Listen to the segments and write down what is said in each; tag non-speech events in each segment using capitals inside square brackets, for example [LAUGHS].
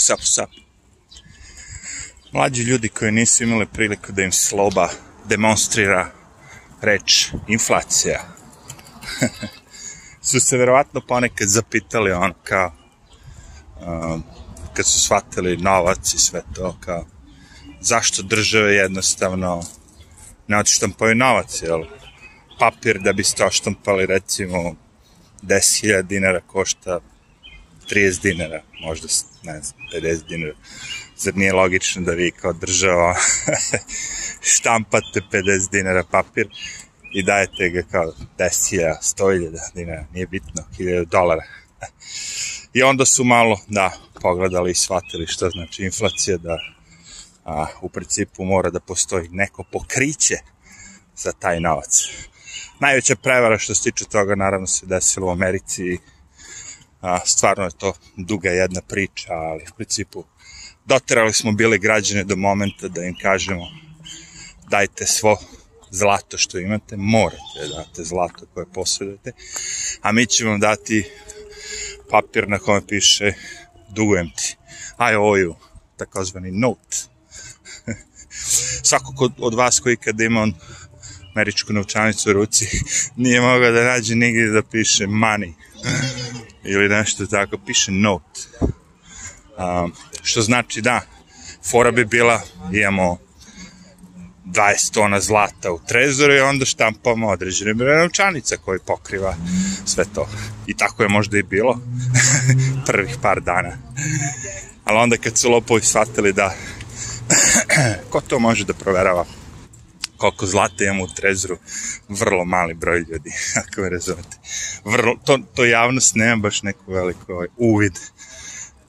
Sap, sap. Mlađi ljudi koji nisu imali priliku da im sloba demonstrira reč inflacija. [LAUGHS] su se verovatno ponekad zapitali ono kao uh, kad su shvatili novac i sve to kao zašto države jednostavno ne odštampaju novac, jel? Papir da biste oštampali recimo 10.000 dinara košta 30 dinara, možda, ne znam, 50 dinara. Zar nije logično da vi kao država [LAUGHS] štampate 50 dinara papir i dajete ga kao 10.000, 100.000 dinara, nije bitno, 1000 dolara. [LAUGHS] I onda su malo, da, pogledali i shvatili šta znači inflacija, da a, u principu mora da postoji neko pokriće za taj novac. Najveća prevara što se tiče toga naravno se desilo u Americi a, stvarno je to duga jedna priča, ali u principu doterali smo bile građane do momenta da im kažemo dajte svo zlato što imate, morate da date zlato koje posjedujete, a mi ćemo dati papir na kome piše dugujem ti, I owe you, takozvani note. [LAUGHS] Svako od vas koji kad ima on američku novčanicu u ruci nije mogao da nađe nigdje da piše money ili nešto tako, piše note. Um, što znači da, fora bi bila, imamo 20 tona zlata u trezoru i onda štampamo određene novčanica koji pokriva sve to. I tako je možda i bilo [LAUGHS] prvih par dana. Ali onda kad su lopovi shvatili da [CLEARS THROAT] ko to može da proverava koliko zlata imamo u trezoru, vrlo mali broj ljudi, [LAUGHS] ako me razumete. Vrlo, to, to javnost nema baš neku veliko ovaj, uvid,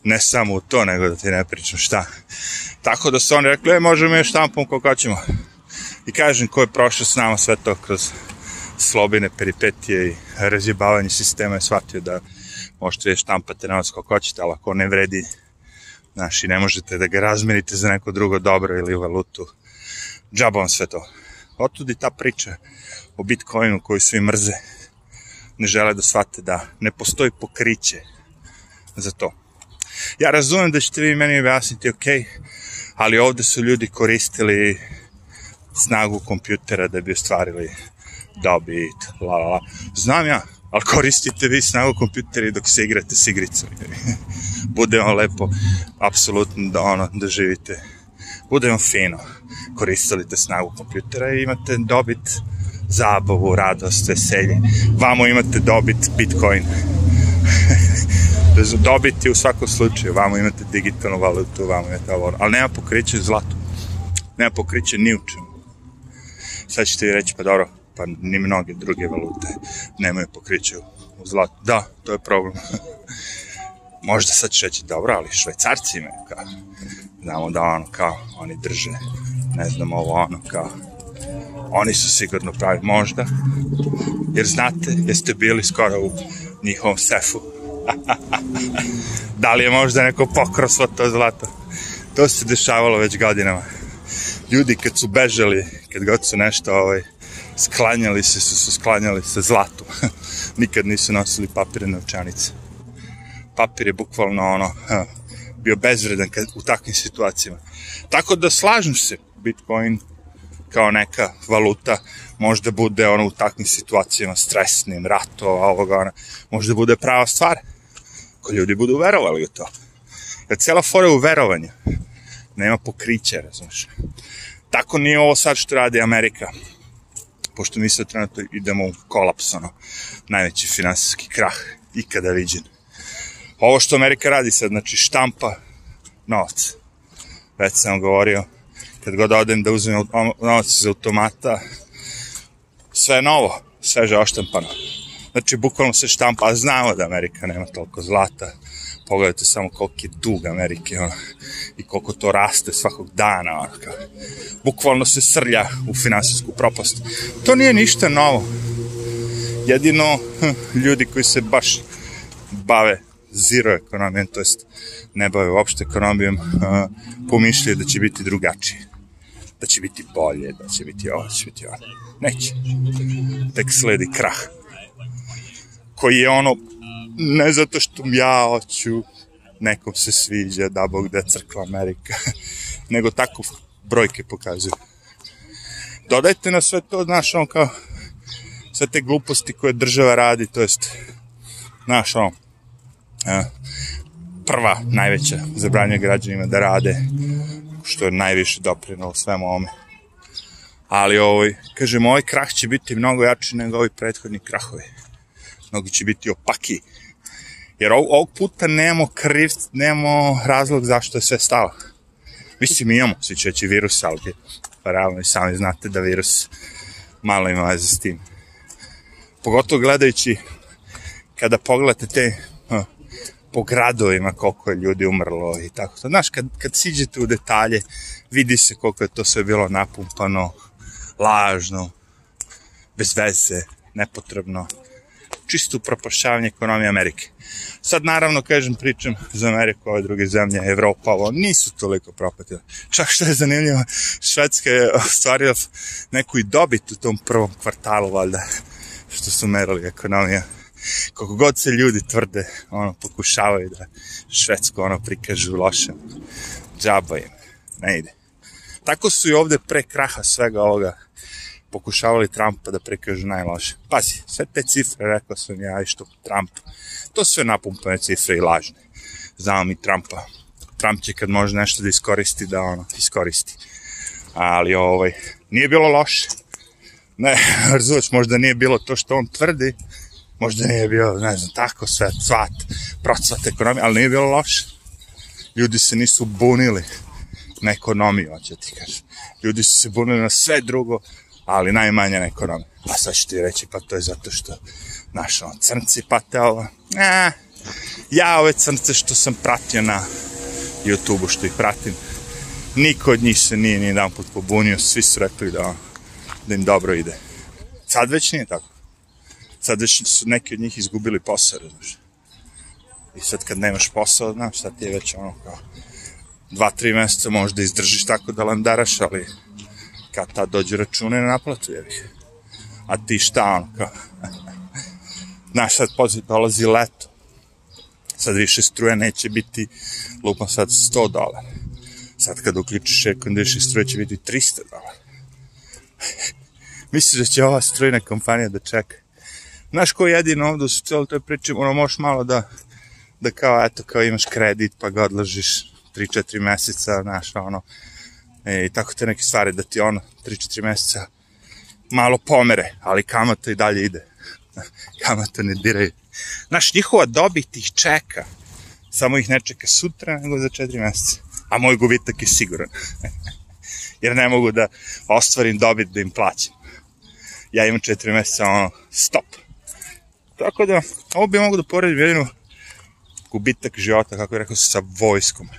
ne samo u to, nego da ti ne pričam šta. Tako da su oni rekli, e, možemo je štampom koliko ćemo. I kažem, ko je prošao s nama sve to kroz slobine, peripetije i razjebavanje sistema je shvatio da možete je štampate na vas kako hoćete, ali ako ne vredi, znaš, i ne možete da ga razmenite za neko drugo dobro ili valutu, džabom sve to. Otud i ta priča o Bitcoinu koju svi mrze, ne žele da shvate da ne postoji pokriće za to. Ja razumem da ćete vi meni objasniti, ok, ali ovde su ljudi koristili snagu kompjutera da bi ostvarili dobit, la la la. Znam ja, ali koristite vi snagu kompjutera dok se igrate s igricom. [LAUGHS] Bude vam lepo, apsolutno da ono, da živite. Bude vam fino. Koristili te snagu kompjutera i imate dobit, zabavu, radost, veselje. Vamo imate dobit Bitcoin. [LAUGHS] dobiti u svakom slučaju. Vamo imate digitalnu valutu, vamo imate ovo. Ali nema pokriće zlatu. Nema pokriće ni u čemu sad ćete vi reći, pa dobro, pa ni mnoge druge valute nemaju pokriće u zlatu. Da, to je problem. [LAUGHS] Možda sad će reći, dobro, ali švajcarci imaju kao, znamo da ono kao, oni drže, ne znam ovo ono kao, oni su sigurno pravi, možda, jer znate, jeste bili skoro u njihovom sefu. [LAUGHS] da li je možda neko pokro svo to zlato? To se dešavalo već godinama ljudi kad su bežali, kad god su nešto ovaj, sklanjali se, su, su sklanjali se zlatom. [LAUGHS] Nikad nisu nosili papire novčanice. Papir je bukvalno ono, bio bezvredan kad, u takvim situacijama. Tako da slažem se, Bitcoin kao neka valuta možda bude ono u takvim situacijama stresnim, ratova, ovoga, ona, možda bude prava stvar. Ko ljudi budu verovali u to. Jer cijela fora je u verovanju nema pokrića, razumiješ. Tako nije ovo sad što radi Amerika, pošto mi sad trenutno idemo u kolaps, ono, najveći finansijski krah ikada viđen. Ovo što Amerika radi sad, znači štampa novac. Već sam govorio, kad god odem da uzmem novac iz automata, sve je novo, sveže oštampano. Znači, bukvalno se štampa, a znamo da Amerika nema toliko zlata, pogledajte samo koliki je dug Amerike, ono, i koliko to raste svakog dana, ono, kao, bukvalno se srlja u finansijsku propast. To nije ništa novo. Jedino hm, ljudi koji se baš bave zero ekonomijom, to jest ne bave uopšte ekonomijom, pomišljaju da će biti drugačije. Da će biti bolje, da će biti ovo, da će biti ovo. Neće. Tek sledi krah. Koji je ono ne zato što ja hoću, nekom se sviđa, da Bog da crkva Amerika, [LAUGHS] nego tako brojke pokazuju. Dodajte na sve to, znaš, on kao, sve te gluposti koje država radi, to jest, znaš, on, a, prva, najveća zabranja građanima da rade, što je najviše doprinalo svemu ovome. Ali ovaj, kažem, ovaj krah će biti mnogo jači nego ovi prethodni krahovi. Mnogo će biti opaki. Jer ovog, ovog puta nemamo kriv, nemamo razlog zašto je sve stalo. Mislim, mi imamo, svi će virus, ali pa i sami znate da virus malo ima veze s tim. Pogotovo gledajući kada pogledate te po gradovima koliko je ljudi umrlo i tako. Znaš, kad, kad siđete u detalje, vidi se koliko je to sve bilo napumpano, lažno, bez veze, nepotrebno, čisto upropašćavanje ekonomije Amerike. Sad naravno, kažem, pričam za Ameriku, ove druge zemlje, Evropa, ovo, nisu toliko propatile. Čak što je zanimljivo, Švedska je ostvarila neku i dobit u tom prvom kvartalu, valjda, što su merali ekonomija. Koliko god se ljudi tvrde, ono, pokušavaju da Švedsku, ono, prikažu lošem. Džaba im, ne ide. Tako su i ovde pre kraha svega ovoga pokušavali Trumpa da prikažu najloše. Pazi, sve te cifre, rekao sam ja i što Trump, to sve napumpane cifre i lažne. Znamo mi Trumpa. Trump će kad može nešto da iskoristi, da ono, iskoristi. Ali, ovaj, nije bilo loše. Ne, [LAUGHS] razumeš, možda nije bilo to što on tvrdi, možda nije bilo, ne znam, tako sve, cvat, procvat ekonomije, ali nije bilo loše. Ljudi se nisu bunili na ekonomiju, hoće ti kažem. Ljudi su se bunili na sve drugo, ali najmanje na ekonomiju. A sad ću ti reći, pa to je zato što, znaš, on, crnci pate ovo. E, ja ove crnce što sam pratio na YouTube-u, što ih pratim, niko od njih se nije ni jedan put pobunio, svi su rekli da, da im dobro ide. Sad već nije tako. Sad već su neki od njih izgubili posao, znaš. I sad kad nemaš posao, znaš, sad ti je već ono kao dva, tri meseca možda izdržiš tako da landaraš, ali kad ta dođe račune na naplatu, jevi. A ti šta, ono, kao, [LAUGHS] znaš, sad poziv, dolazi leto, sad više struje neće biti, lupam sad 100 dolara. Sad kad uključiš air condition struje će biti 300 dolara. [LAUGHS] Misliš da će ova strujna kompanija da čeka? Znaš ko je jedino ovdje u cijelo toj priči, ono možeš malo da, da kao, eto, kao imaš kredit pa ga odložiš 3-4 meseca, znaš, ono, e, i tako te neke stvari da ti ono, 3-4 meseca malo pomere, ali kamata i dalje ide. [LAUGHS] kamata ne diraju. Znaš, njihova dobit ih čeka, samo ih ne čeka sutra, nego za 4 meseca. A moj gubitak je siguran. [LAUGHS] Jer ne mogu da ostvarim dobit da im plaćam. Ja imam 4 meseca, ono, stop. Tako da, ovo bi mogu da poredim jedinu gubitak života, kako je rekao, sa vojskom.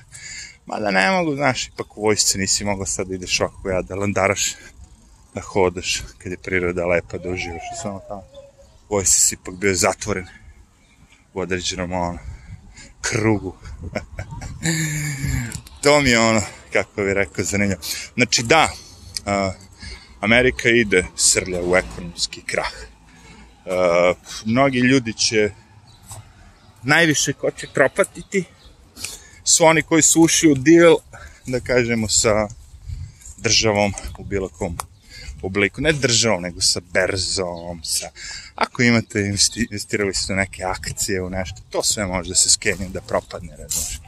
Mada ne mogu, znaš, ipak u vojsci nisi mogao sad da ideš ovako ja, da landaraš, da hodaš, kad je priroda lepa, da uživaš i samo tamo. Vojsci si ipak bio zatvoren u određenom ono, krugu. [LAUGHS] to mi je ono, kako bih rekao, zanimljivo. Znači da, uh, Amerika ide srlja u ekonomski krah. Uh, mnogi ljudi će najviše ko će propatiti su oni koji su ušli u deal, da kažemo, sa državom u bilo kom obliku. Ne državom, nego sa berzom, sa... Ako imate, investirali ste neke akcije u nešto, to sve može da se skenje, da propadne, razumiješ.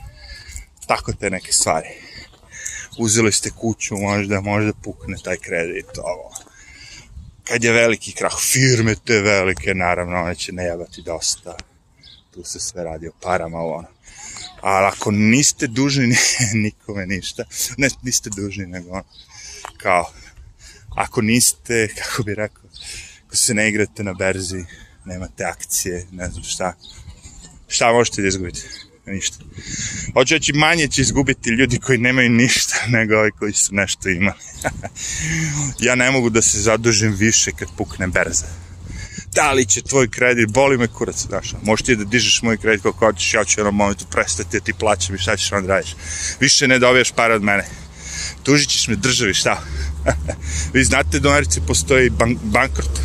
Tako te neke stvari. Uzeli ste kuću, možda, možda pukne taj kredit, ovo. Kad je veliki krah firme te velike, naravno, one će najavati dosta. Tu se sve radi o parama, ono ali ako niste dužni [LAUGHS] nikome ništa, ne, niste dužni, nego ono, kao, ako niste, [LAUGHS] kako bi rekao, ako se ne igrate na berzi, nemate akcije, ne znam šta, šta možete da izgubite? Ništa. Hoću reći, manje će izgubiti ljudi koji nemaju ništa [LAUGHS] nego ovi koji su nešto imali. [LAUGHS] ja ne mogu da se zadužim više kad pukne berza da li će tvoj kredit, boli me kurac, znaš, možeš ti da dižeš moj kredit kako hoćeš, ja ću jednom momentu prestati, ti plaćam i šta ćeš onda radiš. Više ne dobijaš pare od mene. Tužit ćeš me državi, šta? [LAUGHS] Vi znate da u Americi postoji bank bankrot.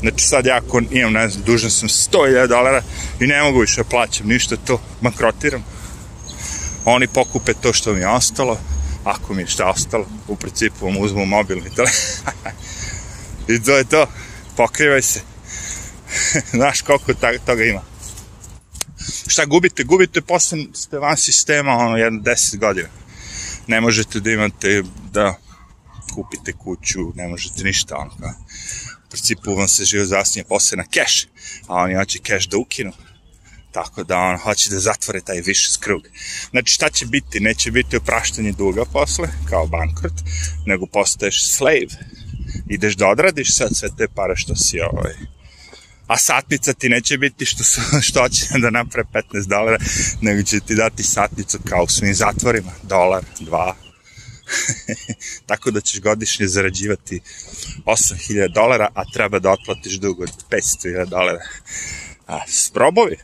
Znači sad ja ako imam, ne znam, dužan sam 100.000 dolara i ne mogu više da plaćam ništa to, bankrotiram. Oni pokupe to što mi je ostalo, ako mi je šta ostalo, u principu vam uzmu mobilni telefon. [LAUGHS] I to je to. Pokrivaj se. [LAUGHS] Znaš koliko toga ima. Šta gubite? Gubite posle ste van sistema ono jedno 10 godina. Ne možete da imate da kupite kuću, ne možete ništa ono. Principu vam se život zasnije posle na keš, a oni hoće keš da ukinu. Tako da on hoće da zatvore taj viš krug. Znači šta će biti? Neće biti opraštanje duga posle, kao bankrot, nego postaješ slave. Ideš da odradiš sad sve te pare što si ovaj, a satnica ti neće biti što, su, [LAUGHS] što će da napre 15 dolara, nego će ti dati satnicu kao u svim zatvorima, dolar, dva. [LAUGHS] Tako da ćeš godišnje zarađivati 8000 dolara, a treba da otplatiš dug od 500.000 dolara. A, sprobovi,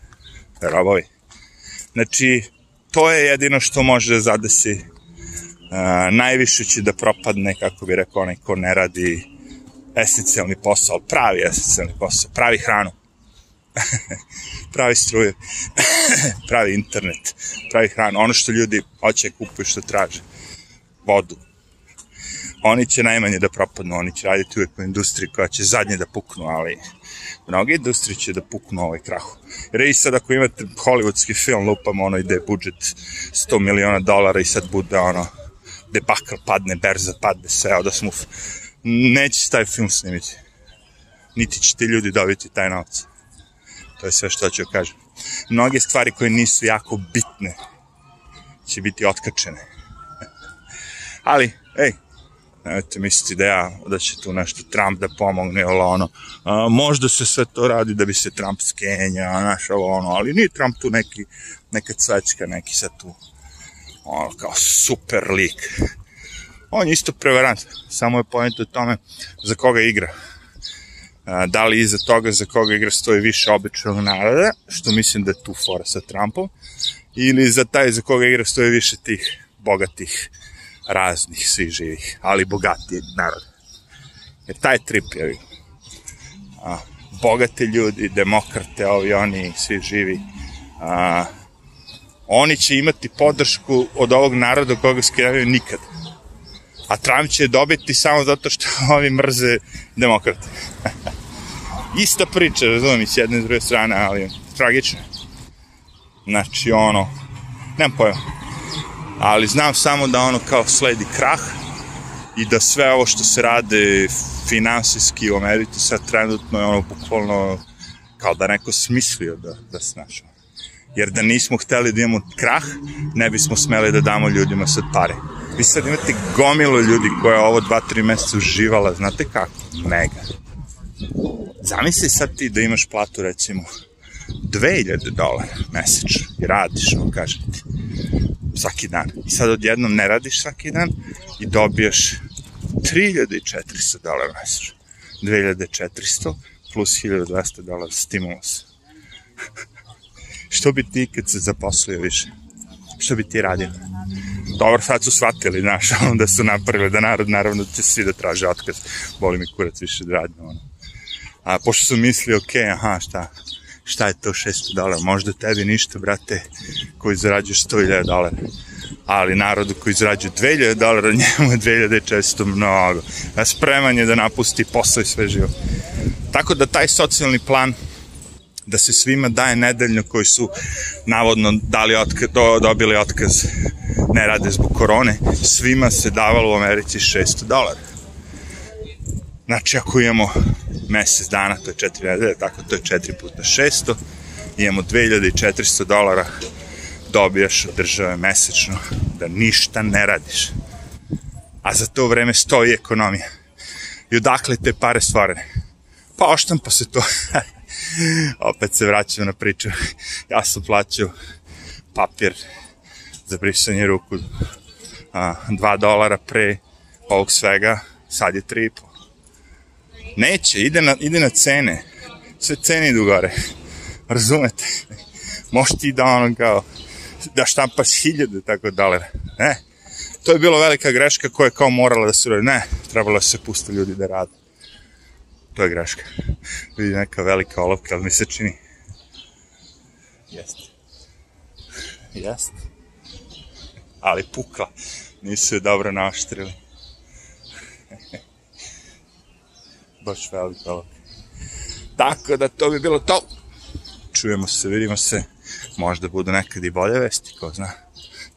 robovi. Znači, to je jedino što može da zadesi. A, najviše će da propadne, kako bi rekao onaj ko ne radi esencijalni posao, pravi esencijalni posao, pravi hranu, [LAUGHS] pravi struje, [LAUGHS] pravi internet, pravi hranu, ono što ljudi hoće kupuju što traže, vodu. Oni će najmanje da propadnu, oni će raditi uvijek u industriji koja će zadnje da puknu, ali mnoge industrije će da puknu ovaj krahu. Jer i sad ako imate hollywoodski film, lupamo ono ide budžet 100 miliona dolara i sad bude ono debakl padne, berza padne, sve, da smo neće taj film snimiti. Niti će ti ljudi dobiti taj novac. To je sve što ću kažem. Mnoge stvari koje nisu jako bitne će biti otkačene. Ali, ej, nemojte misliti da ja, da će tu nešto Trump da pomogne, ili ono, a, možda se sve to radi da bi se Trump skenja, naš, ovo ono, ali nije Trump tu neki, neka cvečka, neki sad tu, ono, kao super lik on je isto prevarant, samo je pojent u tome za koga igra. Da li iza toga za koga igra stoji više običnog naroda, što mislim da je tu fora sa Trumpom, ili za taj za koga igra stoji više tih bogatih, raznih, svih živih, ali bogatiji narod. Jer taj trip je a, bogate ljudi, demokrate, ovi, oni, svi živi, a, oni će imati podršku od ovog naroda koga skidavaju nikada a Trump će dobiti samo zato što [LAUGHS] ovi mrze demokrate. [LAUGHS] Ista priča, razumijem, s jedne i s druge strane, ali tragično. Znači, ono, nemam pojma. Ali znam samo da ono kao sledi krah i da sve ovo što se rade finansijski u Americi sad trenutno je ono bukvalno kao da neko smislio da, da se našao. Jer da nismo hteli da imamo krah, ne bismo smeli da damo ljudima sad pare vi sad imate gomilo ljudi koja ovo dva, tri meseca uživala, znate kako? Mega. Zamisli sad ti da imaš platu, recimo, 2000 dolara mesečno i radiš, on kažem ti, svaki dan. I sad odjednom ne radiš svaki dan i dobijaš 3400 dolara mesečno. 2400 plus 1200 dolara stimulus. [LAUGHS] Što bi ti kad se zaposlio više? Što bi ti radio? dobro, sad su shvatili, znaš, [LAUGHS] onda su napravili da narod, naravno, će svi da traže otkaz, boli mi kurac više da radim, ono. A pošto su mislili, ok, aha, šta, šta je to 600 dolara, možda tebi ništa, brate, koji zarađuješ 100.000 dolara. Ali narodu koji zarađuje 2000 dolara, njemu je 2400 mnogo. A spreman je da napusti posao i sve živo. Tako da taj socijalni plan da se svima daje nedeljno koji su navodno dali otkaz, do, dobili otkaz ne rade zbog korone, svima se davalo u Americi 600 dolara. Znači, ako imamo mesec dana, to je 4 nedelje, tako to je 4 puta 600, imamo 2400 dolara, dobijaš od države mesečno da ništa ne radiš. A za to vreme stoji ekonomija. I odakle te pare stvarane? Pa oštampa se to. [LAUGHS] Opet se vraćam na priču. Ja sam plaćao papir za brisanje ruku a, 2 dolara pre ovog svega, sad je 3,5. Neće, ide na, ide na cene. Sve cene idu gore. Razumete? Možeš ti da ono kao, da štampaš hiljade tako dolara. Ne. To je bilo velika greška koja je kao morala da se uradi. Ne, trebalo se pusti ljudi da rade. To je greška. Vidi neka velika olovka, ali mi se čini. Jeste. Jeste. ali pukla. Nisu je dobro naoštrili. Baš velika. Tako da to bi bilo to. Čujemo se, vidimo se. Možda budu nekad i bolje vesti, ko zna.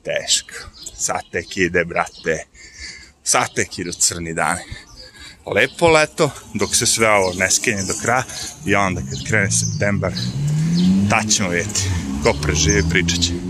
Teško. Sad tek ide, brate. Sad tek idu crni dani. Lepo leto, dok se sve ovo ne skenje do kraja i onda kad krene septembar, tad ćemo vidjeti. Ko preživi, pričat će.